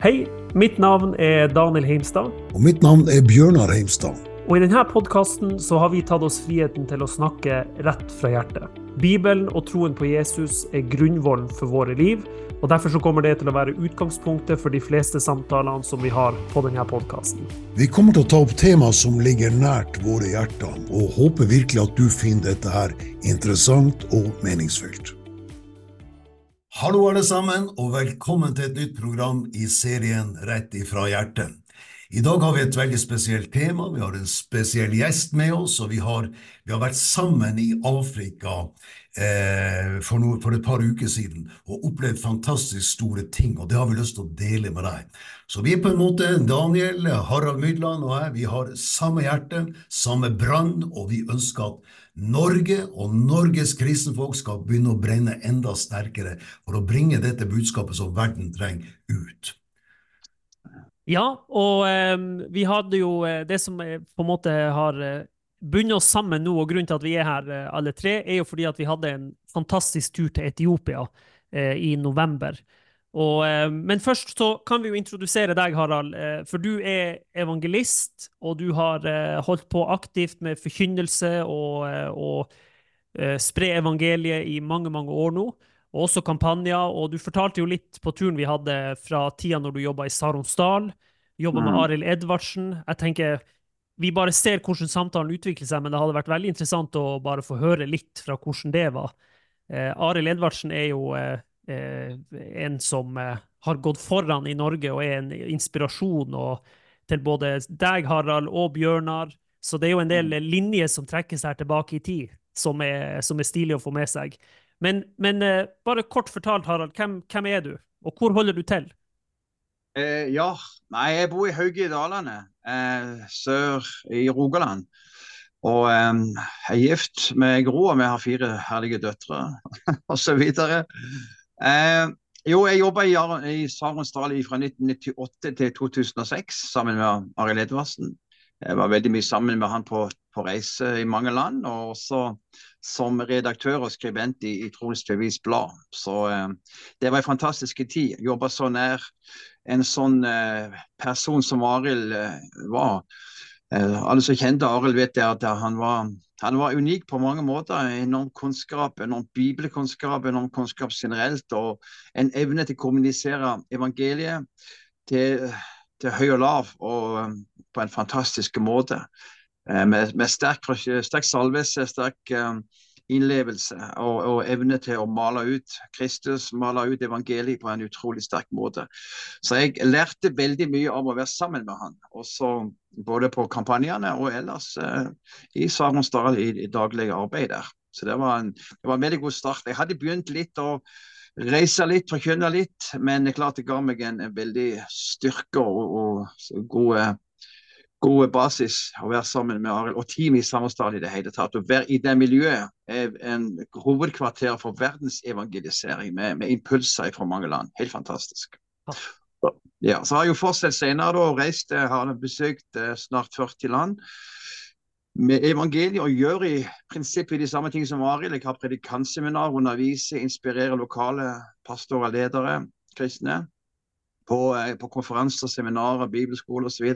Hei, mitt navn er Daniel Heimstad. Og mitt navn er Bjørnar Heimstad. Og I denne podkasten har vi tatt oss friheten til å snakke rett fra hjertet. Bibelen og troen på Jesus er grunnvollen for våre liv, og derfor så kommer det til å være utgangspunktet for de fleste samtalene som vi har på denne podkasten. Vi kommer til å ta opp temaer som ligger nært våre hjerter, og håper virkelig at du finner dette her interessant og meningsfylt. Hallo, alle sammen, og velkommen til et nytt program i serien Rett ifra hjertet. I dag har vi et veldig spesielt tema. Vi har en spesiell gjest med oss, og vi har, vi har vært sammen i Afrika eh, for, no, for, et par uker siden og opplevd fantastisk store ting, og det har vi lyst til å dele med deg. Så vi er på en måte, Daniel, Harald Mydland og jeg, vi har samme hjerte, samme brann, og vi ønsker at Norge og Norges kristenfolk skal begynne å brenne enda sterkere for å bringe dette budskapet som verden trenger, ut. Ja, og eh, vi hadde jo eh, det som eh, på en måte har eh, bundet oss sammen nå, og grunnen til at vi er her alle tre, er jo fordi at vi hadde en fantastisk tur til Etiopia eh, i november. Og, men først så kan vi jo introdusere deg, Harald. For du er evangelist, og du har holdt på aktivt med forkynnelse og, og spre evangeliet i mange, mange år nå og også kampanjer. Og du fortalte jo litt på turen vi hadde fra tida når du jobba i Saronsdal, jobba med mm. Arild Edvardsen. Jeg tenker vi bare ser hvordan samtalen utvikler seg, men det hadde vært veldig interessant å bare få høre litt fra hvordan det var. Eh, Arild Edvardsen er jo eh, eh, en som eh, har gått foran i Norge og er en inspirasjon til både deg, Harald, og Bjørnar. Så det er jo en del mm. linjer som trekkes her tilbake i tid, som er, som er stilig å få med seg. Men, men uh, bare kort fortalt, Harald, hvem, hvem, er du, og hvor holder du til? Eh, ja, nei, jeg bor i Hauge i Dalane, eh, sør i Rogaland. Og eh, jeg er gift med Gro, og vi har fire herlige døtre osv. Eh, jo, jeg jobba i, i Saronsdal fra 1998 til 2006 sammen med Arild Edvardsen. Jeg var veldig mye sammen med han på, på reise i mange land. og også som redaktør og skribent i, i Troms Bevis Blad. Så eh, det var en fantastisk tid. Jobba så nær en sånn eh, person som Arild eh, var. Eh, alle som kjente Arild, vet at han var, han var unik på mange måter. Enorm kunnskap, enorm bibelkunnskap, enorm kunnskap generelt. Og en evne til å kommunisere evangeliet til, til høy og lav, og eh, på en fantastisk måte. Eh, med, med sterk, sterk salvelse, sterk innlevelse og, og, evne til å male ut Kristus, male ut evangeliet på en utrolig sterk måte. Så jeg lærte veldig mye om å være sammen med han, også både på kampanjene og ellers eh, i Saronsdal i, i daglig arbeid der. Så det var, en, det var en veldig god start. Jeg hadde begynt litt å reise litt, forkynne litt, men det klart det ga meg en, en veldig styrke og, og gode god basis å være sammen med Arild og teamet i Sammenstad i det hele tatt. Å være i det miljøet er en hovedkvarter for verdensevangelisering med, med impulser fra mange land. Helt fantastisk. Ja, så har jeg jo fortsatt senere da, reist, har besøkt eh, snart 40 land med evangeliet og gjør i prinsippet de samme ting som Arild. Jeg har predikantseminar, underviser, inspirerer lokale pastorer, ledere, kristne. På, eh, på konferanser, seminarer, bibelskoler osv.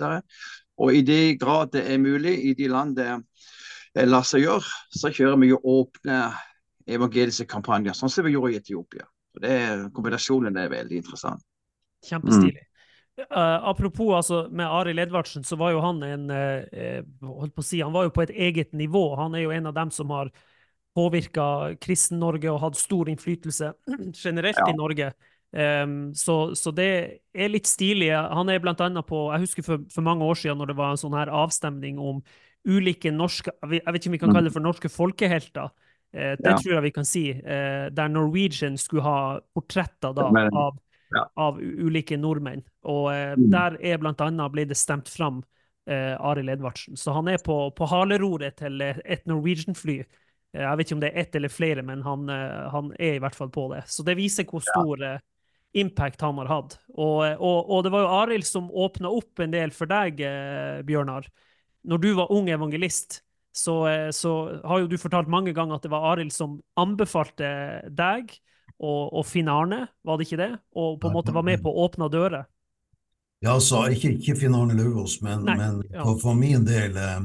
Og i de grad det er mulig, i de land det lar seg gjøre, så kjører vi jo åpne evangeliske kampanjer, sånn som vi gjorde i Etiopia. Og det, Kombinasjonen er veldig interessant. Kjempestilig. Mm. Uh, apropos altså, med Arild Edvardsen, så var jo han en uh, holdt på å si, han var jo på et eget nivå. Han er jo en av dem som har påvirka Kristen-Norge og hatt stor innflytelse generelt ja. i Norge. Um, så, så, det er litt stilig. Han er blant annet på Jeg husker for, for, mange år siden når det var en sånn her avstemning om ulike norske Jeg vet ikke om vi kan kalle det for norske folkehelter. Uh, det ja. tror jeg vi kan si. Uh, der Norwegian skulle ha portretter da, av, ja. av, ulike nordmenn. Og uh, mm. der er blant annet ble det stemt fram uh, Arild Edvardsen. Så han er på, på haleroret til et Norwegian-fly. Jeg vet ikke om det er ett eller flere, men han, han, er i hvert fall på det. Så det viser hvor stor ja impact han har hatt. Og, og, og det var jo Arild som åpna opp en del for deg, eh, Bjørnar. Når du var ung evangelist, så, eh, så, har jo du fortalt mange ganger at det var Arild som anbefalte deg og, og Finn Arne, var det ikke det? Og på en måte var med på å åpne dører. Ja, altså, ikke, ikke Finn Arne Lauvås, men, Nei, men ja. for, for min del eh,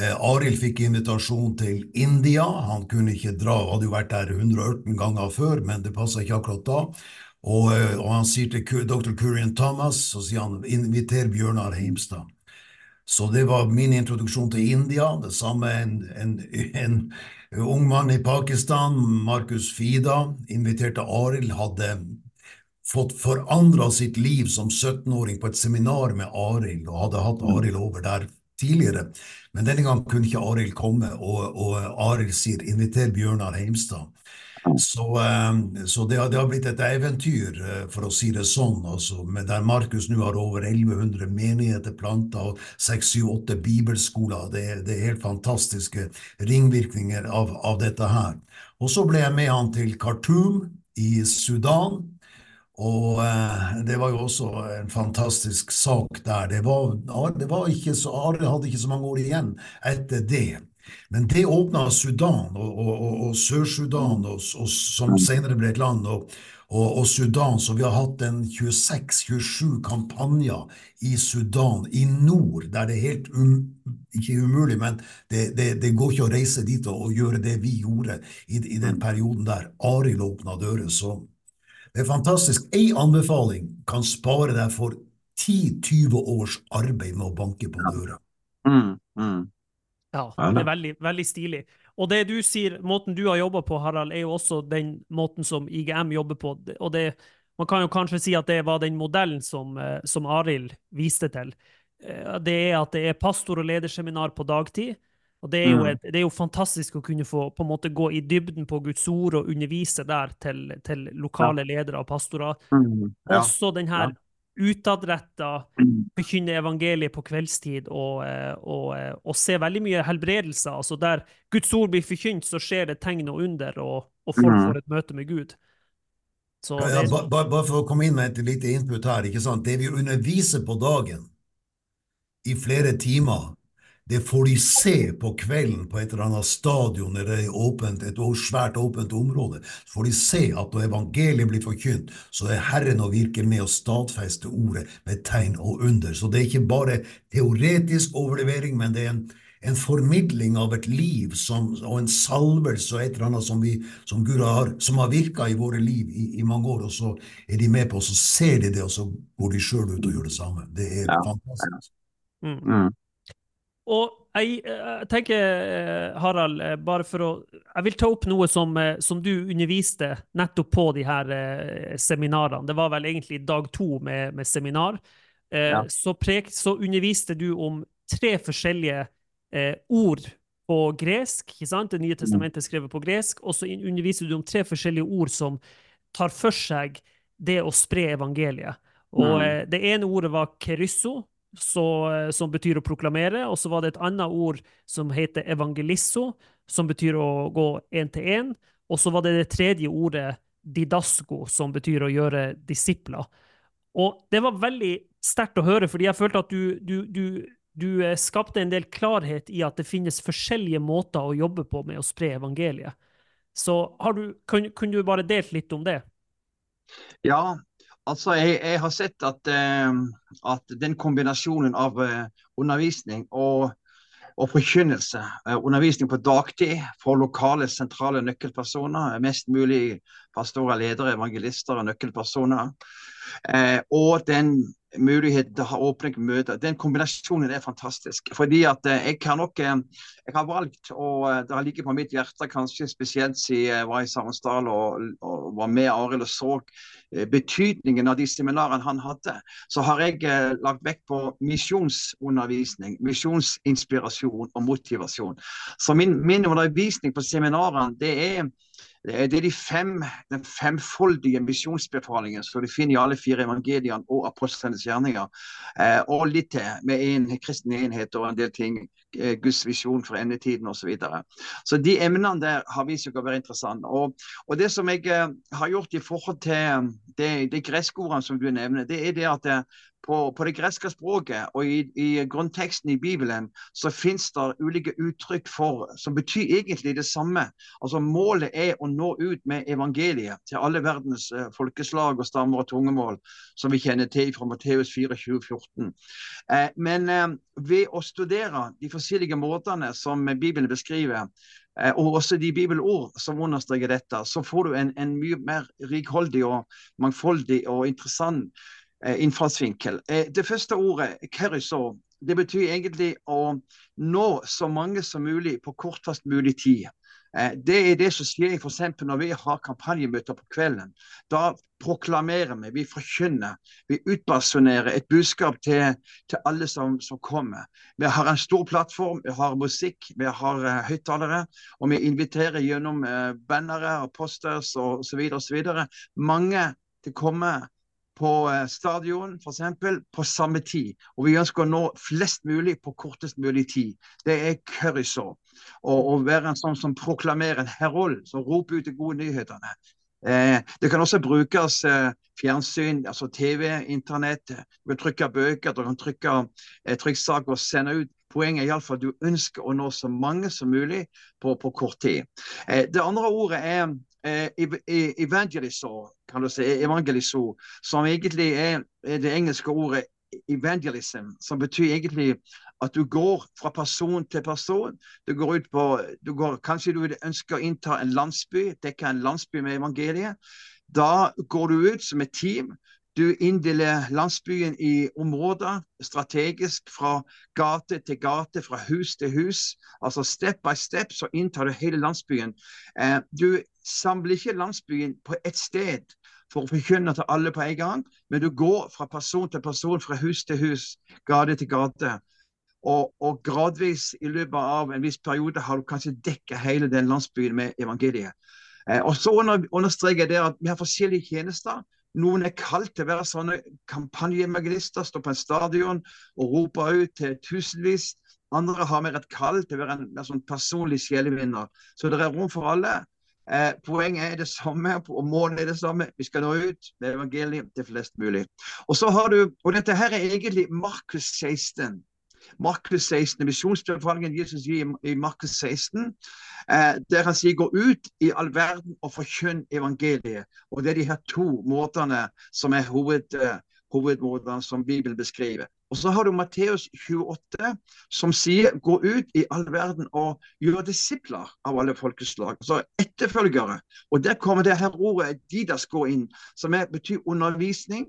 eh, Arild fikk invitasjon til India. Han kunne ikke dra, hadde jo vært der 118 ganger før, men det passa ikke akkurat da. Og, eh, og han sier til dr. Kurian Thomas, så sier han inviter Bjørnar Heimstad. Så det var min introduksjon til India. Det samme en, en, en ung mann i Pakistan, Markus Fida, inviterte Arild, hadde fått forandra sitt liv som 17-åring på et seminar med Arild, og hadde hatt Arild over der tidligere. Men denne gang kunne ikke Arild komme, og, og Arild sier 'inviter Bjørnar Heimstad'. Så, eh, så det, har, det har blitt et eventyr, eh, for å si det sånn, altså, der Markus nå har over 1100 menigheter planta og 6-7-8 bibelskoler. Det, det er helt fantastiske ringvirkninger av, av dette her. Og så ble jeg med han til Khartoum i Sudan. Og eh, det var jo også en fantastisk sak der. Det var, det var ikke så, Arild hadde ikke så mange år igjen etter det. Men det åpna Sudan og, og, og, Sør-Sudan, som senere ble et land, og, og, Sudan. Så vi har hatt en 26-27 kampanjer i Sudan, i nord, der det er helt um, ikke umulig, men det, det, det går ikke å reise dit og, og gjøre det vi gjorde i, i den perioden der Arild åpna dører. Så det er fantastisk. Ei anbefaling kan spare deg for 10-20 års arbeid med å banke på døra. Mm, mm. Ja, det er veldig, veldig stilig. Og det du sier, måten du har jobba på, Harald, er jo også den måten som IGM jobber på. Og det, man kan jo kanskje si at det var den modellen som, eh, som Arild viste til. Eh, Det er at det er pastor- og lederseminar på dagtid. Og det er, jo Mm. et, det er jo fantastisk å kunne få på en måte gå i dybden på Guds ord og undervise der til, til lokale ledere og pastorer. Mm. Også den her utadretta Mm. evangeliet på kveldstid og, eh, og, eh, og se veldig mye helbredelser. Altså der Guds ord blir forkynt, så skjer det tegn og under, og, og folk Mhm. får et møte med Gud. Så Ja, ba- bare, Bare for å komme inn med et lite input her. ikke sant? Det vi underviser på dagen i flere timer, det får de se på kvelden på et eller annet stadion eller åpent, et svært åpent område. Så får de se at når evangeliet blir forkynt, så er Herren å virke med å stadfeste ordet med tegn og under. Så det er ikke bare teoretisk overlevering, men det er en, en formidling av et liv som, og en salvelse og et eller annet som, vi, som Gud har, som har virka i våre liv i, i mange år. Og så er de med på, og så ser de det, og så går de sjøl ut og gjør det samme. Det er Ja. fantastisk. mm. Mm. Og jeg, eh, jeg tenker, eh, Harald, eh, bare for å Jeg vil ta opp noe som, som du underviste nettopp på de her eh, seminarene. Det var vel egentlig dag to med, med seminar. Eh, Ja. så, prek, så underviste du om tre forskjellige eh, ord på gresk. ikke sant? Det nye testamentet er skrevet på gresk. Og så underviste du om tre forskjellige ord som tar for seg det å spre evangeliet. Og Mm. det ene ordet var kerysso, så, eh, som betyr å proklamere, og så var det et annet ord som heter evangelisso, som betyr å gå én til én, og så var det det tredje ordet didasko, som betyr å gjøre disipler. Og det var veldig sterkt å høre, fordi jeg følte at du, du, du, du eh, skapte en del klarhet i at det finnes forskjellige måter å jobbe på med å spre evangeliet. Så kunne du bare delt litt om det? Ja, altså jeg, jeg har sett at, eh, at den kombinasjonen av eh, undervisning og, og forkynnelse, eh, undervisning på dagtid for lokale, sentrale nøkkelpersoner, mest mulig pastorer, ledere, evangelister og nøkkelpersoner, eh, og den muligheten til å ha åpne møter, den kombinasjonen er fantastisk. Fordi at eh, jeg kan nok eh, jeg har valgt, og eh, det har ligget på mitt hjerte kanskje spesielt siden jeg var i Sarensdal og, og var med Arild og så betydningen av de seminarene han hadde, så har jeg lagt vekt på misjonsundervisning, misjonsinspirasjon og motivasjon. Så min, min undervisning på seminarene, det er det er de fem, den femfoldige misjonsbefalingen som du finner i alle fire evangeliene og apostlenes gjerninger. Eh, og litt til, med en kristen enhet og en del ting. Eh, Guds visjon for endetiden osv. Så, videre. så de emnene der har vist seg å være interessante. Og, og det som jeg eh, har gjort i forhold til det, de greske ordene som du nevner, det er det at det, på, på, det greske språket og i, i grunnteksten i Bibelen så finnes det ulike uttrykk for, som betyr egentlig det samme. Altså Målet er å nå ut med evangeliet til alle verdens uh, folkeslag og stammer og tungemål, som vi kjenner til fra Matteus 24, 14. Uh, men uh, ved å studere de forskjellige måtene som Bibelen beskriver, eh, og også de bibelord som understreker dette, så får du en, en mye mer rikholdig og mangfoldig og interessant eh, innfallsvinkel. det første ordet, kerisor, det betyr egentlig å nå så mange som mulig på kortest mulig tid. Eh, det er det som skjer f.eks. når vi har kampanjemøter på kvelden. Da proklamerer vi, vi forkynner, vi utbasunerer et budskap til, til alle som, som, kommer. Vi har en stor plattform, vi har musikk, vi har uh, høyttalere. Og vi inviterer gjennom uh, bannere og posters og osv. osv. mange til å komme på uh, stadion f.eks. på samme tid. Og vi ønsker å nå flest mulig på kortest mulig tid. Det er currysår. og være en sånn som proklamerer en herold, som roper ut de gode nyhetene. Eh, det kan også brukes eh, fjernsyn, altså TV, internett. Du kan trykke bøker, du kan trykke eh, trykksaker og sende ut. Poenget er iallfall at du ønsker å nå så mange som mulig på, på kort tid. Eh, det andre ordet er eh, evangeliso, kan du si, evangeliso, som egentlig er, det engelske ordet evangelism, som betyr egentlig at du går fra person til person. Du går ut på, du går, Kanskje du ønsker å innta en landsby, dekke en landsby med evangeliet. Da går du ut som et team. Du inndeler landsbyen i områder strategisk fra gate til gate, fra hus til hus. Altså Step by step så inntar du hele landsbyen. Eh, du samler ikke landsbyen på ett sted for å forkynne til alle på en gang, men du går fra person til person, fra hus til hus, gate til gate. Og, og gradvis i løpet av en viss periode har du kanskje dekket hele den landsbyen med evangeliet. Eh, og så understreker jeg det at vi har forskjellige tjenester. Noen er kalt til å være sånne kampanjeevangelister, stå på en stadion og rope ut til tusenvis. Andre har mer et kall til å være en, en sånn personlig sjelevinner. Så det er rom for alle. Eh, poenget er det samme, og målet er det samme. Vi skal nå ut med evangeliet til flest mulig. Og så har du, og dette her er egentlig Markus 16. Markus 16, Misjonsbefalingen Jesus gir i Markus 16, eh, der han sier 'gå ut i all verden og forkynn evangeliet'. Og Det er de her to måtene som er hoved, eh, hovedmåtene som Bibelen beskriver. Og så har du Matteus 28, som sier 'gå ut i all verden og gjør disipler av alle folkeslag'. Altså etterfølgere. Og der kommer det her ordet 'didas' gå inn, som er, betyr undervisning.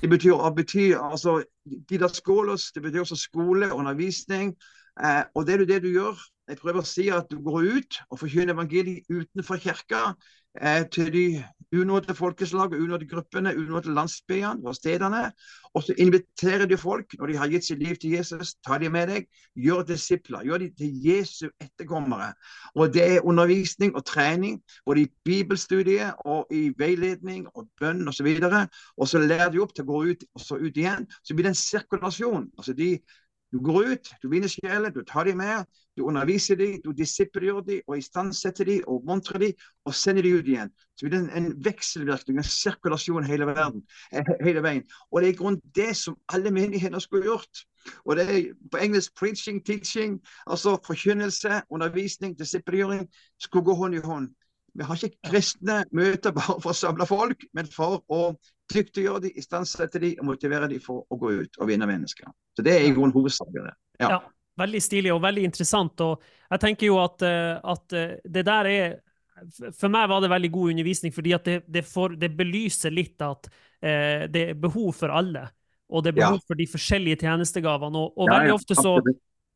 Det betyr, betyr altså didaskolos, det betyr også skole, undervisning. Eh, og det er det du gjør. Jeg prøver å si at du går ut og forkynner evangeliet utenfor kirka til de unådde folkeslagene, unådde gruppene, unådde landsbyene og stedene. Og så inviterer de folk, når de har gitt sitt liv til Jesus, ta de med deg, gjør disipler. Gjør de til Jesu etterkommere. Og det er undervisning og trening, både i bibelstudiet og i veiledning og bønn osv. Og, så og så lærer de opp til å gå ut og så ut igjen. Så blir det en sirkulasjon. Altså de du går ut, du vinner sjeler, du tar dem med, du underviser dem, du disiplingjør dem og istandsetter dem og montrer dem og sender dem ut igjen. Så det er en, en vekselvirkning, en sirkulasjon hele, verden, eh, hele veien. Og det er i grunnen det som alle menigheter skulle gjort. Og det er på engelsk 'preaching', 'teaching', altså forkynnelse, undervisning, disiplingjøring, skulle gå hånd i hånd. Vi har ikke kristne møter bare for å samle folk, men for å dyktiggjøre dem, istandsette dem og motivere dem for å gå ut og vinne mennesker. Så Det er i grunnen hovedsaken. Ja. ja. Veldig stilig og veldig interessant. og jeg tenker jo at, eh, at eh, det der er for meg var det veldig god undervisning, fordi det, det, får, det, belyser litt at eh, det er behov for alle. Og det er behov ja. for de forskjellige tjenestegavene. Og, og veldig, ofte så,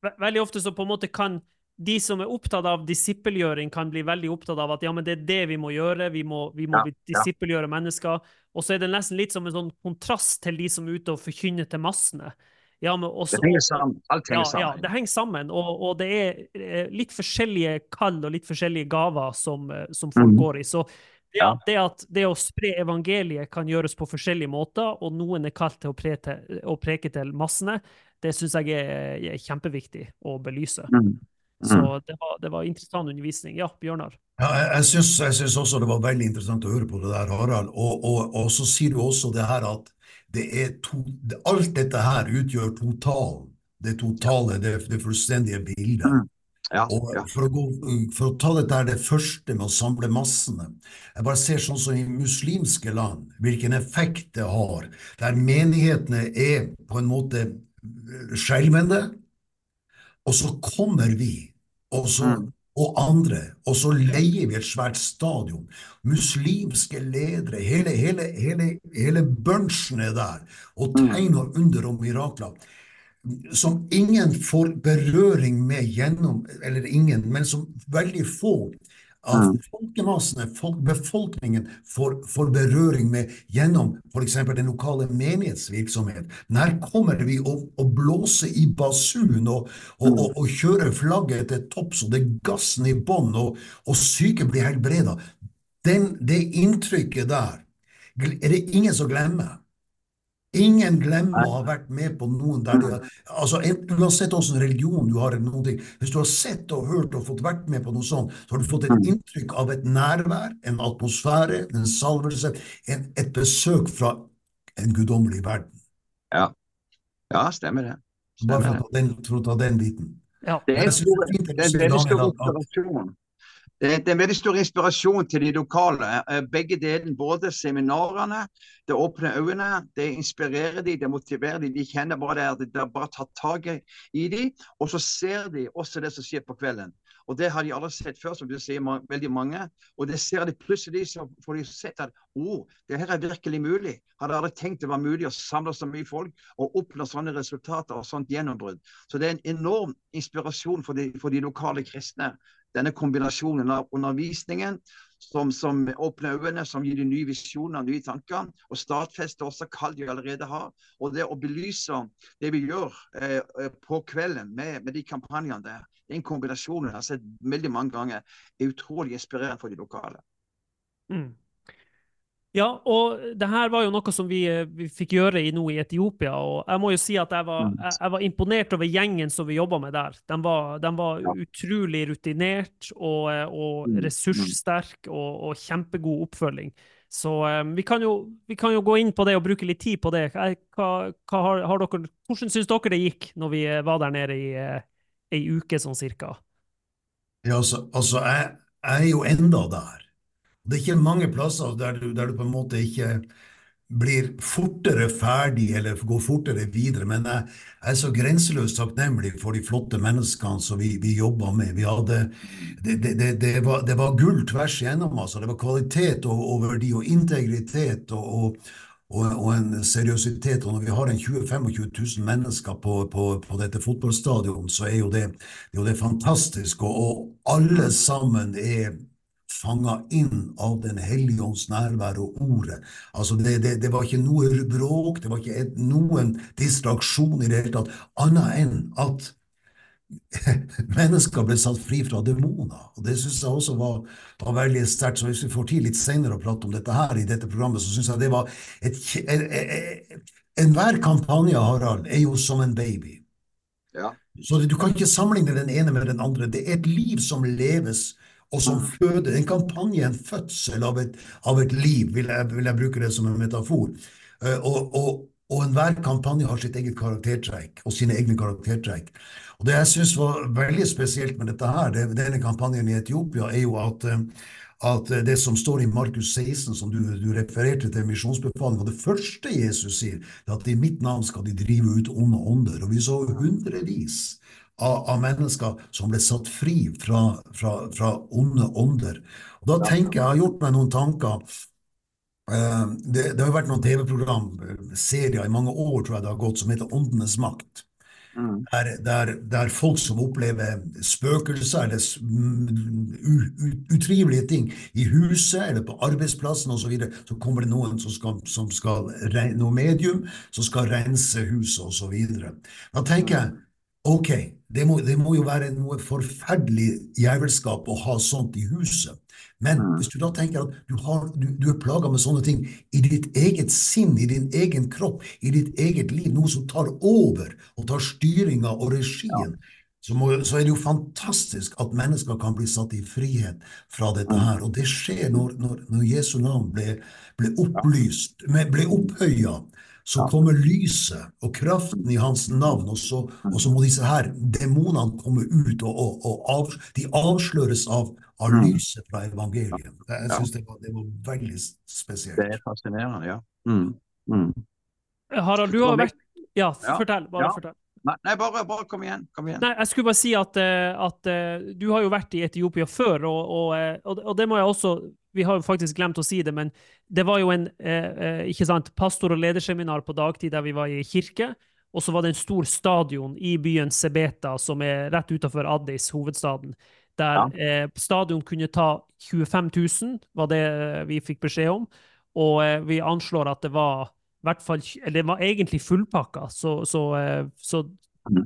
veldig, ofte så, på en måte kan de som er opptatt av disippelgjøring, kan bli veldig opptatt av at ja, men det er det vi må gjøre. Vi må, vi må ja, disippelgjøre mennesker. Og så er det nesten litt som en sånn kontrast til de som er ute og forkynner til massene. Ja, også, det henger sammen. Alt henger ja, sammen. Ja, det henger sammen. Og, og, det er eh, litt forskjellige kall og litt forskjellige gaver som, eh, som folk mm. går i. Så det at, det at, det å spre evangeliet kan gjøres på forskjellige måter, og noen er kalt til å, pre til, å preke til massene, det syns jeg er, er, kjempeviktig å belyse. Mm. Så mm. det var, det var, interessant undervisning. Ja, Bjørnar? Ja, jeg, jeg syns også det var veldig interessant å høre på det der, Harald. Og, og, og så sier du også det her at det er to, alt dette her utgjør totalen. Det totale, det, det fullstendige bildet. Mm. Ja, Og ja. for å, gå, for å ta dette her, det første med å samle massene Jeg bare ser sånn som i muslimske land, hvilken effekt det har, der menighetene er på en måte skjelvende, og så kommer vi, og, så, Mm. og andre, og så leier vi et svært stadion. Muslimske ledere, hele, hele, hele, hele bunchen er der, og tegner under og mirakler som ingen får berøring med gjennom, eller ingen, men som veldig få av Mm. folkemassene, folk, befolkningen, får, får berøring med gjennom f.eks. den lokale menighetsvirksomhet. Når kommer vi å, å blåse i basun og, og, og, og kjøre flagget til topps, og det er gassen i bånn, og, og syke blir helbreda? Den, det inntrykket der er det ingen som glemmer. Ingen glemmer å ha vært med på noen der de har altså, en- Uansett hvilken religion du har, eller noen ting, hvis du har sett og hørt og fått vært med på noe sånt, så har du fått et inntrykk av et nærvær, en atmosfære, en salvelse, en, et besøk fra en guddommelig verden. Ja. ja, stemmer det. Bare Stemmer for å ta den, for å ta den biten. Ja. Det er, en stor, er er inspirasjon. Det er en veldig stor inspirasjon til de lokale. Eh, Begge delene, både seminarene, det åpner øynene, det inspirerer de, det motiverer de. De kjenner bare det at de har bare tatt tak i de, og så ser de også det som skjer på kvelden. Og det har de aldri sett før, som du sier, veldig mange. Og det ser de plutselig, så får de sett at å, det her er virkelig mulig. Hadde aldri tenkt det var mulig å samle så mye folk og oppnå sånne resultater og sånt gjennombrudd. Så det er en enorm inspirasjon for de, for de lokale kristne. Denne kombinasjonen av undervisningen som, som åpner øynene, som gir de nye visjoner, nye tanker, og stadfester også kall de allerede har. Og det å belyse det vi gjør eh, eh, på kvelden med, med de kampanjene der, den kombinasjonen jeg har sett veldig mange ganger, er utrolig inspirerende for de lokale. Mm. Ja, og det her var jo noe som vi, eh, vi fikk gjøre i, nå i Etiopia. Og jeg må jo si at jeg var, Mm. jeg, jeg var imponert over gjengen som vi jobba med der. De var, de var Ja. utrolig rutinert og, eh, og Mm, mm. ressurssterk og, og kjempegod oppfølging. Så um, vi, kan jo, vi kan jo gå inn på det og bruke litt tid på det. Hva, hva har, har dere, hvordan syns dere det gikk når vi var der nede i ei uke sånn cirka? Ja, altså, altså jeg, jeg er jo enda der. Det er ikke mange plasser der du, der du på en måte ikke blir fortere ferdig eller går fortere videre, men jeg, er så grenseløst takknemlig for de flotte menneskene som vi, vi jobba med. Vi hadde, det, det, det, var, det var gull tvers igjennom. Altså. Det var kvalitet og, verdi og integritet og, og, og, og en seriøsitet. Og når vi har en 20 25 000 mennesker på, på, på dette fotballstadionet, så er jo det, er jo det fantastisk. Og alle sammen er fanga inn av Den hellige ånds nærvær og ordet. Altså det, det, det var ikke noe bråk, det var ikke noen distraksjon i det hele tatt, annet enn at mennesker ble satt fri fra demoner. Og Det syns jeg også var, var veldig sterkt. Så hvis vi får tid litt senere å prate om dette her i dette programmet, så syns jeg det var et e- e- e- Enhver kampanje, Harald, er jo som en baby. Ja. Så du kan ikke sammenligne den ene med den andre. Det er et liv som leves, og som føder. En kampanje en fødsel av et, av et liv, vil jeg, vil jeg bruke det som en metafor. Eh, og, og, og enhver kampanje har sitt eget karaktertrekk, og sine egne karaktertrekk. Og det jeg syns var veldig spesielt med dette her, det, denne kampanjen i Etiopia, er jo at, eh, at det som står i Markus 16, som du, du refererte til misjonsbefalinga det første Jesus sier, er at i mitt navn skal de drive ut onde ånder. Og vi så hundrevis av, av mennesker som ble satt fri fra, fra, fra onde ånder. Og da tenker jeg, jeg har gjort meg noen tanker. Eh, Det, det har jo vært noen TV-program, serier i mange år tror jeg det har gått, som heter Åndenes makt. Mm. Der, der, der folk som opplever spøkelser eller mm, utrivelige ting i huset eller på arbeidsplassen osv., så, videre, så kommer det noen som skal, som skal noe medium som skal rense huset osv. Da tenker jeg ok, det må, det må jo være noe forferdelig jævelskap å ha sånt i huset. Men Mm. hvis du da tenker at du, har, du, du er plaga med sånne ting i ditt eget sinn, i din egen kropp, i ditt eget liv, noe som tar over og tar styringa og regien, så, må, så er det jo fantastisk at mennesker kan bli satt i frihet fra dette her. Og det skjer når, når, når Jesu navn ble, ble opplyst, ble opphøya, så kommer lyset og kraften i hans navn, og så, og så må disse her demonene komme ut, og, og, og av, de avsløres av, av Mm. lyset fra evangeliet. Jeg syns det, var- det var veldig spesielt. Det er fascinerende, ja. Mm. Mm. Harald, du har vært Ja, Ja, fortell. Bare ja. fortell. Nei, bare, bare kom igjen. Kom igjen. Nei, jeg skulle bare si at, eh, at eh, du har jo vært i Etiopia før, og, og, eh, og, og det må jeg også Vi har jo faktisk glemt å si det, men det var jo en ikke sant, pastor- og lederseminar på dagtid der vi var i kirke. Og så var det en stor stadion i byen Sebeta, som er rett utenfor Addis, hovedstaden. Der eh, stadion kunne ta 25 000, var det vi fikk beskjed om. Og vi anslår at det var hvert fall, eller det var egentlig fullpakka, så, så, eh, så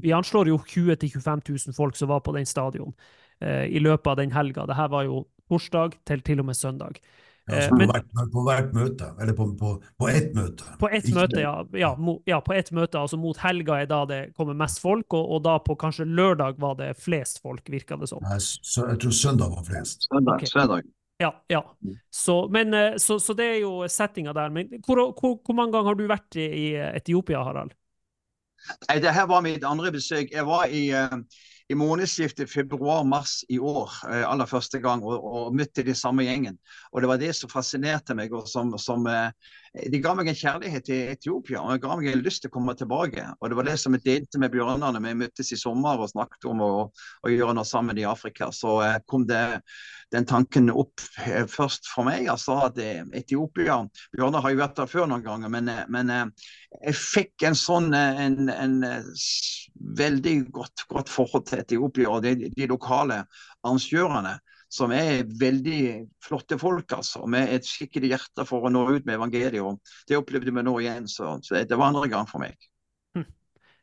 vi anslår jo 20 000-25 000 folk som var på den stadion eh, i løpet av den helga. Dette var jo torsdag til til og med søndag. Ja, Eh, så på, men- hvert, på hvert møte, eller på, på, på ett møte. På ett Ikke møte, ja. Ja, mo, ja, på ett møte, altså mot helga er da det kommer mest folk, og, og da på kanskje lørdag var det flest folk, virka det som. Så, jeg tror søndag var flest. Søndag. okay. Søndag. Ja, ja. Mm. Så, men, eh, så, så det er jo settinga der. Men hvor, hvor, hvor mange ganger har du vært i, i Etiopia, Harald? Nei, det her var mitt andre besøk. Jeg var i, eh, i månedsskiftet februar-mars i år eh, aller første gang og, og møtte de samme gjengen. Og det var det som fascinerte meg. og som, som eh, De ga meg en kjærlighet til Etiopia og det ga meg en lyst til å komme tilbake. Og Det var det som jeg delte med bjørnene. vi møttes i sommer og snakket om å, å gjøre noe sammen i Afrika. Så eh, kom det den tanken opp eh, først for meg. altså at eh, Etiopia Bjørnar har jo vært der før noen ganger, men, men jeg fikk en sånn en, en veldig godt, godt forhold til Etiopia og de, de lokale arrangørene. Som er veldig flotte folk, altså, med et skikkelig hjerte for å nå ut med evangeliet. Det opplevde vi nå igjen, så, så det var andre gang for meg.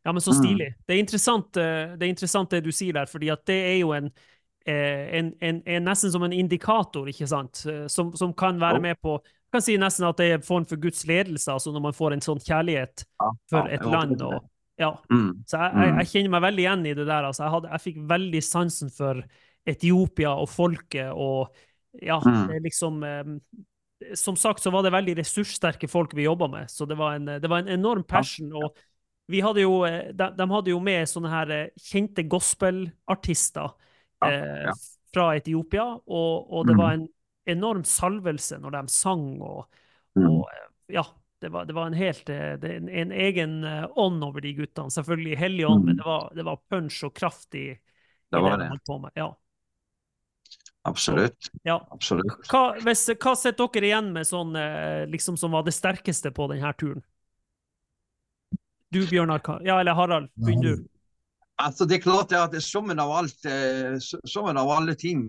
Ja, men så Mm. stilig. Det er eh, det er interessant det du sier der, fordi at det er jo en, eh, en, en, en nesten som en indikator, ikke sant, eh, som, som kan være med på jeg kan si nesten at det er en form for Guds ledelse, altså når man får en sånn kjærlighet for et land. Og, ja. Mm. Så jeg, jeg, jeg kjenner meg veldig igjen i det der. Altså, jeg, hadde, jeg fikk veldig sansen for Etiopia og folket, og ja, Mm. det liksom eh, Som sagt så var det veldig ressurssterke folk vi jobba med, så det var en, det var en enorm passion. og vi hadde jo, eh, de, de hadde jo med sånne her eh, kjente gospelartister Ja, eh, ja. fra Etiopia, og, og det Mm. var en enorm salvelse når de sang, og, Mm. og ja, det var, det var en helt det, en, en egen ånd over de guttene. Selvfølgelig hellig ånd, Mm. men det var, det var punch og kraft i, Det var de det. holdt på med. Ja. Absolutt. ja. Absolutt. Hva, hvis, hva sitter dere igjen med sånn, eh, liksom, som var det sterkeste på denne turen? Du, Bjørnar, ja, eller Harald, begynner du. Altså, det er klart at summen av alt, eh, summen av alle ting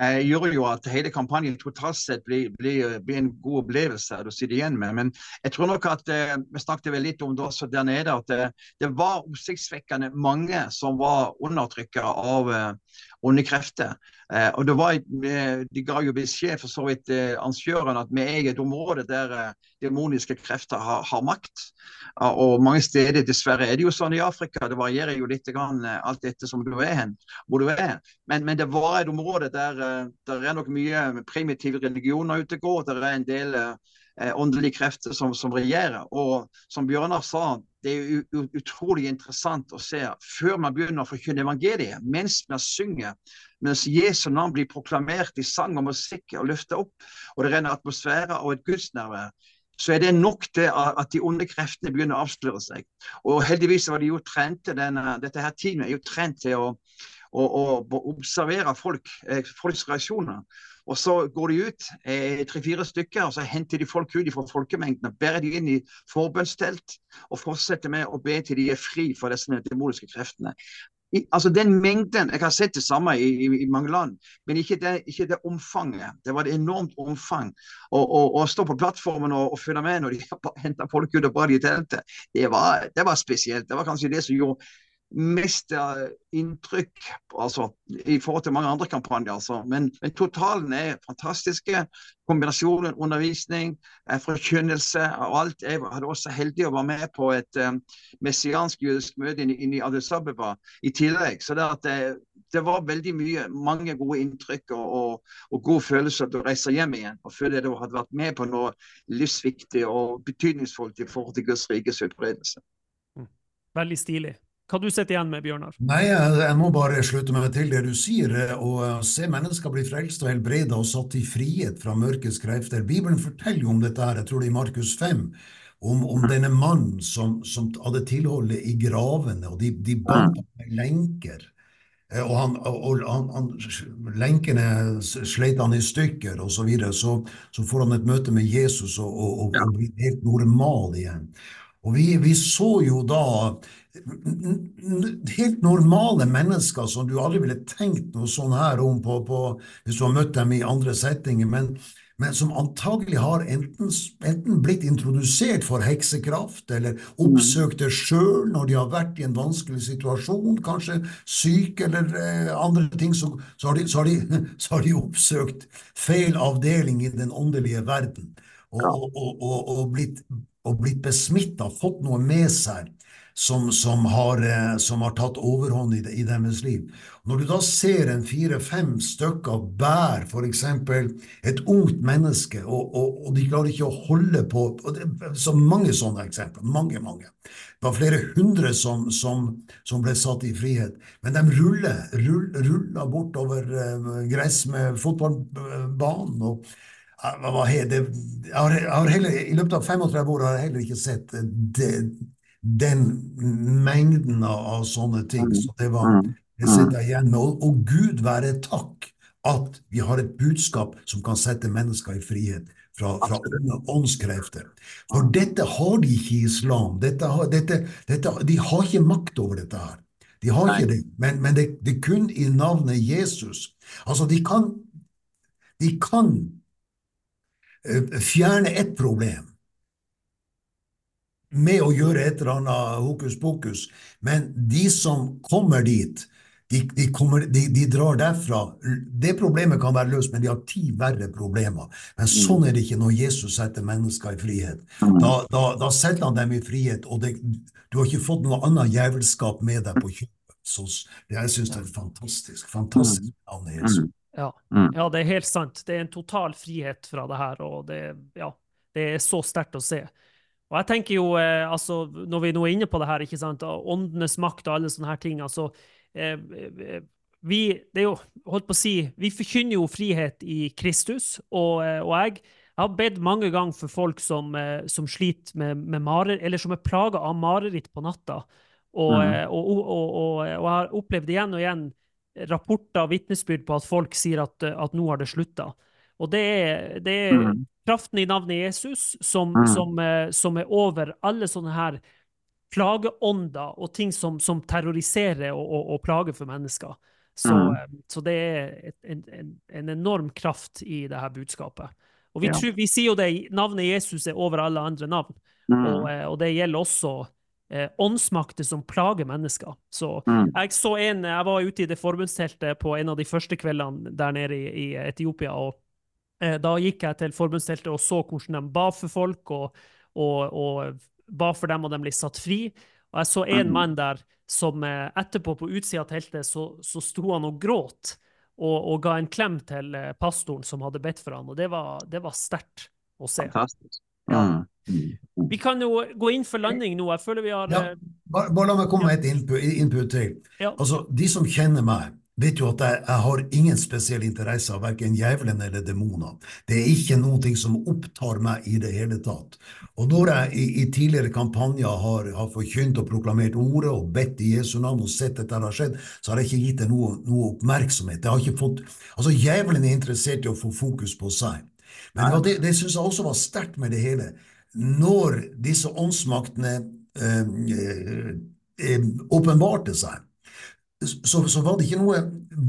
eh, gjør jo at hele kampanjen totalt sett blir, blir, blir en god opplevelse du sitter igjen med. Men jeg tror nok at eh, vi snakket vel litt om det også der nede, at det, det var oppsiktsvekkende mange som var undertrykket av eh, onde krefter. Eh, og det var, eh, De ga jo beskjed for så vidt eh, arrangørene at vi er et område der eh, demoniske krefter har, har makt. Og mange steder dessverre er det jo sånn i Afrika. Det varierer jo litt grann, eh, alt etter som du er hen, hvor du er. Men, men det var et område der eh, der er nok mye primitive religioner ute og går. Der er en del eh, åndelige krefter som, som regjerer. Og som Bjørnar sa, det er utrolig interessant å se før man begynner å forkynne evangeliet, mens man synger, mens Jesu navn blir proklamert i sang og musikk og løftet opp, og det renner atmosfære og et gudsnærvær så er det nok til at de onde kreftene begynner å avsløre seg. Og heldigvis var de jo trent til denne, dette her teamet er jo trent til å, å, å observere folk, eh, folks reaksjoner. Og så går de ut, eh, tre-fire stykker, og så henter de folk ut fra folkemengden og bærer de inn i forbønnstelt og fortsetter med å be til de er fri for disse demoniske kreftene. I, altså den mengden, Jeg har sett det samme i, i, i mange land, men ikke det, ikke det, omfanget. Det var et enormt omfang. Å stå på plattformen og, og følge med når de henta folk ut og bar de i teltet, det var, det var spesielt. Det var kanskje det som gjorde mest uh, inntrykk altså, i forhold til mange andre kampanjer. Altså. Men, men, totalen er fantastiske. Kombinasjonen undervisning, eh, forkynnelse og alt. Jeg hadde også heldig å være med på et um, messiansk jødisk møte inne, i Addis Abeba i tillegg. Så det at eh, det var veldig mye, mange gode inntrykk og, og, og god følelse at du reiser hjem igjen og føler du hadde vært med på noe livsviktig og betydningsfullt i forhold til Guds rikes utbredelse. Mm. Veldig stilig. Hva du sitter igjen med, Bjørnar? Nei, jeg, må bare slutte meg til det du sier. Å se mennesker bli frelst og helbreda og satt i frihet fra mørkets krefter. Bibelen forteller jo om dette her, jeg tror det er i Markus 5, om, om denne mannen som, som hadde tilholdet i gravene, og de, de bandt ham med lenker. Og, han, og han, han, lenkene sleit han i stykker, og så videre. Så, så får han et møte med Jesus og, og, og blir helt normal igjen. Og vi, vi, så jo da helt normale mennesker som du aldri ville tenkt noe sånn her om på, på, hvis du har møtt dem i andre settinger, men, men som antagelig har enten, enten, blitt introdusert for heksekraft, eller oppsøkt det sjøl når de har vært i en vanskelig situasjon, kanskje syke eller eh, andre ting, så, så, har de, så, har de, så, har de, oppsøkt feil avdeling i den åndelige verden. Og, og, og, og blitt, blitt besmitta, fått noe med seg som, som, har, eh, som, har, tatt overhånd i, i, deres liv. Når du da ser en fire-fem stykker bære f.eks. et ungt menneske, og, og, og, de klarer ikke å holde på det, Så mange sånne eksempler. Mange, mange. Det var flere hundre som, som ble satt i frihet. Men de ruller, ruller, ruller bortover uh, gress med fotballbanen. og det, jeg har, jeg har heller, I løpet av 35 år har jeg heller ikke sett det, den mengden av, sånne ting. Mm. Så det var Jeg sitter igjen med. Og, og, Gud være takk at vi har et budskap som kan sette mennesker i frihet fra, fra åndskrefter. For dette har de ikke i islam. Dette har, dette, dette, de har ikke makt over dette her. De har ikke det, men, men det, det, er kun i navnet Jesus. Altså, de kan, de kan uh, fjerne ett problem med å gjøre et eller annet hokus pokus. Men de som kommer dit, de, de, kommer, de, de, drar derfra. Det problemet kan være løst, men de har ti verre problemer. Men sånn er det ikke når Jesus setter mennesker i frihet. Da, da, da setter han dem i frihet, og det, du har ikke fått noe annet jævelskap med deg på kjøpet. Så jeg syns det er fantastisk. Fantastisk navn Jesus. Ja. ja, det er helt sant. Det er en total frihet fra det her, og det, ja, det er så sterkt å se. Og jeg tenker jo, eh, altså, Når vi nå er inne på det her, ikke sant, åndenes makt og alle sånne her ting altså, eh, eh, vi, det er jo, holdt på å si, vi forkynner jo frihet i Kristus, og, eh, og jeg, jeg har bedt mange ganger for folk som, eh, som sliter med, med marer, eller som er plaga av mareritt på natta. Og, mm. og, og, jeg har opplevd igjen og igjen rapporter og vitnesbyrd på at folk sier at, at nå har det slutta. Og det er, det er mm. kraften i navnet Jesus som, mm. som, eh, som, er over alle sånne her plageånder og ting som, som terroriserer og, og, og, plager for mennesker. Så, mm. Eh, så det er et, en, en, enorm kraft i det her budskapet. Og vi, ja. tror, vi sier jo det, navnet Jesus er over alle andre navn. Mm. Og, eh, og, det gjelder også eh, åndsmakter som plager mennesker. Så mm. jeg så en Jeg var ute i det forbundsteltet på en av de første kveldene der nede i, i Etiopia. og da gikk jeg til forbundsteltet og så hvordan de ba for folk, og, og, og ba for dem, og de ble satt fri. Og jeg så en mhm. mann der som eh, etterpå, på utsida av teltet, så, så sto han og gråt. Og, og, ga en klem til eh, pastoren som hadde bedt for han, og det var, det var sterkt å se. Fantastisk. Ja. Mm. Vi kan jo gå inn for landing nå. Jeg føler vi har ja, bare, bare, la meg komme med et input, input til. Ja. Altså, De som kjenner meg, vet jo at jeg, jeg, har ingen spesiell interesse av verken djevelen eller demoner. Det er ikke noe som opptar meg i det hele tatt. Og når jeg i, i tidligere kampanjer har, har, forkynt og proklamert ordet og bedt i Jesu navn og sett dette har skjedd, så har jeg ikke gitt det noe, noe oppmerksomhet. Jeg har ikke fått, altså Djevelen er interessert i å få fokus på seg. Men det, det syns jeg også var sterkt med det hele. Når disse åndsmaktene eh, eh, eh åpenbarte seg, så, så, var det ikke noe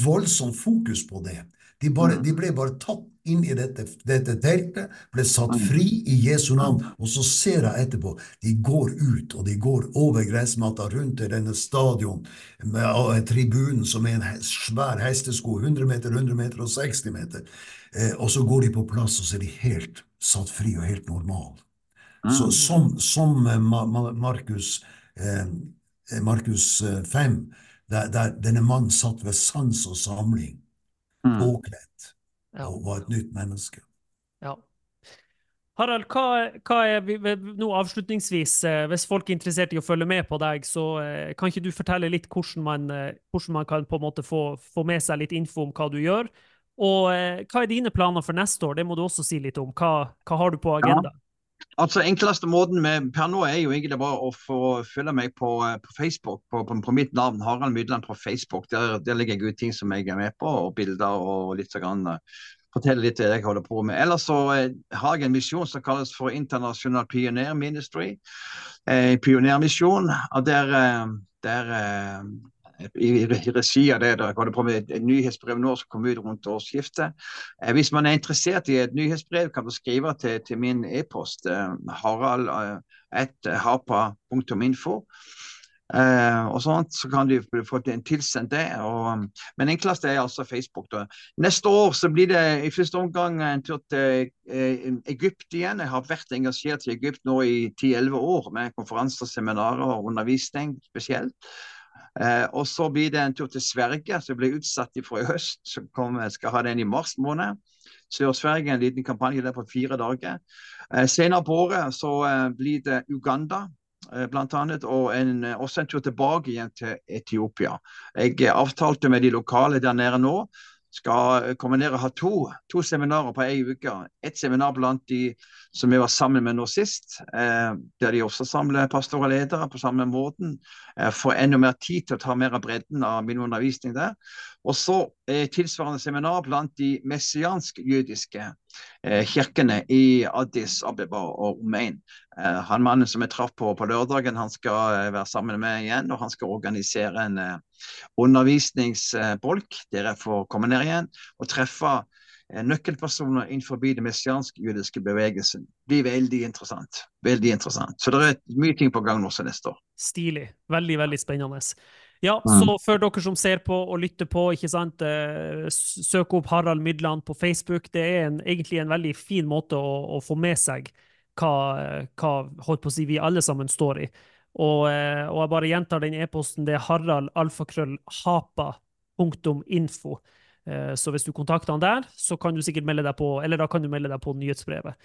voldsomt fokus på det. De, bare, mm. de ble bare tatt inn i dette, dette, teltet, ble satt mm. fri i Jesu navn. Og så ser jeg etterpå, de går ut, og de går over gressmatta rundt til denne stadion med tribunen, som er en svær hestesko, 100 meter, 100 meter og 60 meter. Eh, og så går de på plass, og så er de helt satt fri og helt normale. Så mm. som, som Markus, eh, Markus 5 eh, der, der denne mannen satt ved sans og samling, Mm. påkledd, Ja. og var et nytt menneske. Ja. Harald, hva, hva er vi, vi- nå avslutningsvis, eh, hvis folk er interessert i å følge med på deg, så eh, kan ikke du fortelle litt hvordan man, eh, hvordan man kan på en måte få, få med seg litt info om hva du gjør? Og eh, hva er dine planer for neste år? Det må du også si litt om. Hva, hva har du på agenda? Altså, enkleste måten med, per nå er jo egentlig bare å få følge meg på, eh, på Facebook, på, på, på mitt navn, Harald Mydland på Facebook. Der, der legger jeg ut ting som jeg er med på, og bilder og litt så grann. eh, Fortelle litt det jeg holder på med. Ellers så eh, har jeg en misjon som kalles for International Pioneer Ministry. Eh, pionermisjon. Der, der i, regi av det der holder på med et, et nyhetsbrev nå som kommer ut rundt årsskiftet. Eh, hvis man er interessert i et nyhetsbrev, kan du skrive til, til min e-post eh, harald eh, og sånt, så kan du få en tilsendt det. Og, men enklest er altså Facebook. Da. Neste år så blir det i første omgang en tur til Egypt igjen. Jeg har vært engasjert i Egypt nå i 10-11 år med konferanser, seminarer og undervisning spesielt. Eh, og så blir det en tur til Sverige, som ble utsatt fra i høst. Så kom, skal ha den i mars måned. Sør-Sverige, en liten kampanje der på fire dager. Eh, senere på året så eh, blir det Uganda. eh, Blant annet, og en, eh, også en tur tilbake igjen til Etiopia. Jeg eh, avtalte med de lokale der nede nå. Skal eh, komme ned og ha to, to seminarer på ei uke. Et seminar blant de som vi var sammen med nå sist, eh, der de også samler pastorer og ledere på samme måten. Eh, får enda mer tid til å ta mer av bredden av min undervisning der. Og så eh, tilsvarende seminar blant de messiansk-jødiske kirkene i Addis Abeba og Omein. Eh, han mannen som jeg traff på på lørdagen, han skal eh, være sammen med igjen, og han skal organisere en eh, undervisningsbolk der jeg får komme ned igjen og treffe eh, nøkkelpersoner innenfor den messiansk-jødiske bevegelsen. Det blir veldig interessant. Veldig interessant. Så det er mye ting på gang også neste år. Stilig. Veldig, veldig spennende. Ja, så for dere som ser på og lytter på, ikke sant, eh, søk opp Harald Mydland på Facebook. Det er en, egentlig en veldig fin måte å, å få med seg hva, hva holdt på å si, vi alle sammen står i. Og, eh, og jeg bare gjentar den e-posten. Det er haraldalfakrøllhapa.info. alfakrøll hapa.info. Eh, Så hvis du kontakter han der, så kan du sikkert melde deg på, eller da kan du melde deg på nyhetsbrevet.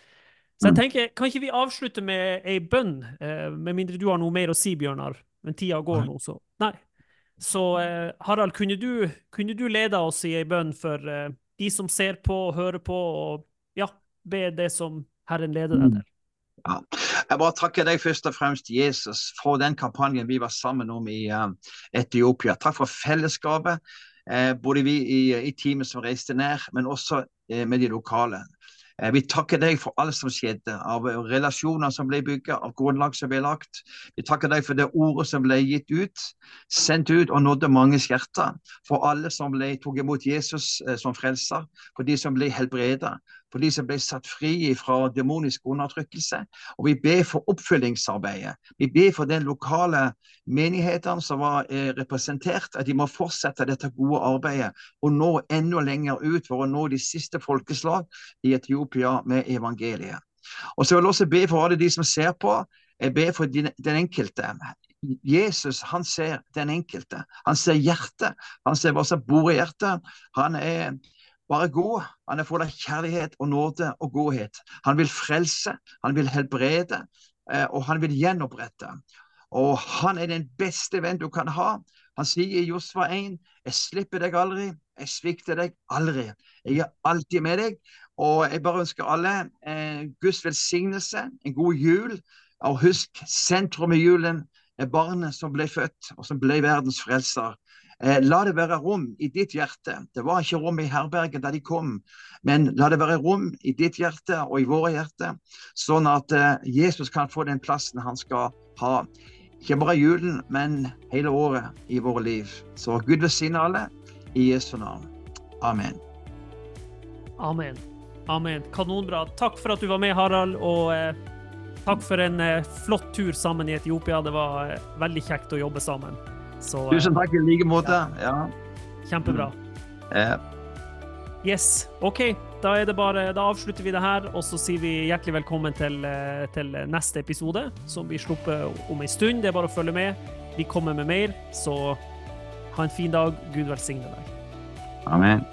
Så jeg Mm. tenker, kan ikke vi avslutte med ei bønn, med mindre du har noe mer å si, Bjørnar? Men tida går nå, så Nei. Så eh, Harald, kunne du, kunne du lede oss i ei bønn for eh, de som ser på og hører på, og ja, be det som Herren leder deg Mm. til? Ja. Jeg bare takker deg først og fremst, Jesus, for den kampanjen vi var sammen om i uh, Etiopia. Takk for fellesskapet, eh, både vi i, i teamet som reiste ned, men også eh, med de lokale. Eh, vi takker deg for alt som skjedde, av relasjoner som ble bygget, av grunnlag som ble lagt. Vi takker deg for det ordet som ble gitt ut, sendt ut og nådde manges hjerter. For alle som ble, tok imot Jesus eh, som frelser, for de som ble helbredet, for de som ble satt fri fra demonisk undertrykkelse. Og vi ber for oppfølgingsarbeidet. Vi ber for den lokale menigheten som var eh, representert, at de må fortsette dette gode arbeidet og nå enda lenger ut for å nå de siste folkeslag i Etiopia med evangeliet. Og så vil jeg også be for alle de som ser på. Jeg ber for din, den enkelte. Jesus han ser den enkelte. Han ser hjertet. Han ser hva som bor i hjertet. Han er bare gå. Han er full av kjærlighet og nåde og godhet. Han vil frelse, han vil helbrede, eh, og han vil gjenopprette. Og han er den beste venn du kan ha. Han sier i Josva 1.: Jeg slipper deg aldri, jeg svikter deg aldri. Jeg er alltid med deg. Og jeg bare ønsker alle eh, Guds velsignelse, en god jul. Og husk, sentrum i julen er barnet som ble født, og som ble verdens frelser. Eh, la det være rom i ditt hjerte. Det var ikke rom i herberget da de kom, men la det være rom i ditt hjerte og i våre hjerter, sånn at eh, Jesus kan få den plassen han skal ha. Ikke bare julen, men hele året i våre liv. Så Gud velsigne alle i Jesu navn. Amen. Amen. Amen. Kanonbra. Takk for at du var med, Harald, og eh, takk for en eh, flott tur sammen i Etiopia. Det var veldig kjekt å jobbe sammen. Så Tusen takk i like måte. Ja. kjempebra. Eh, Yes, OK. Da, det bare, da avslutter vi det her, og så sier vi hjertelig velkommen til, eh, til neste episode, som blir sluppet om en stund. Det er bare å følge med. Vi kommer med mer, så Ha en fin dag. Gud velsigne deg. Amen.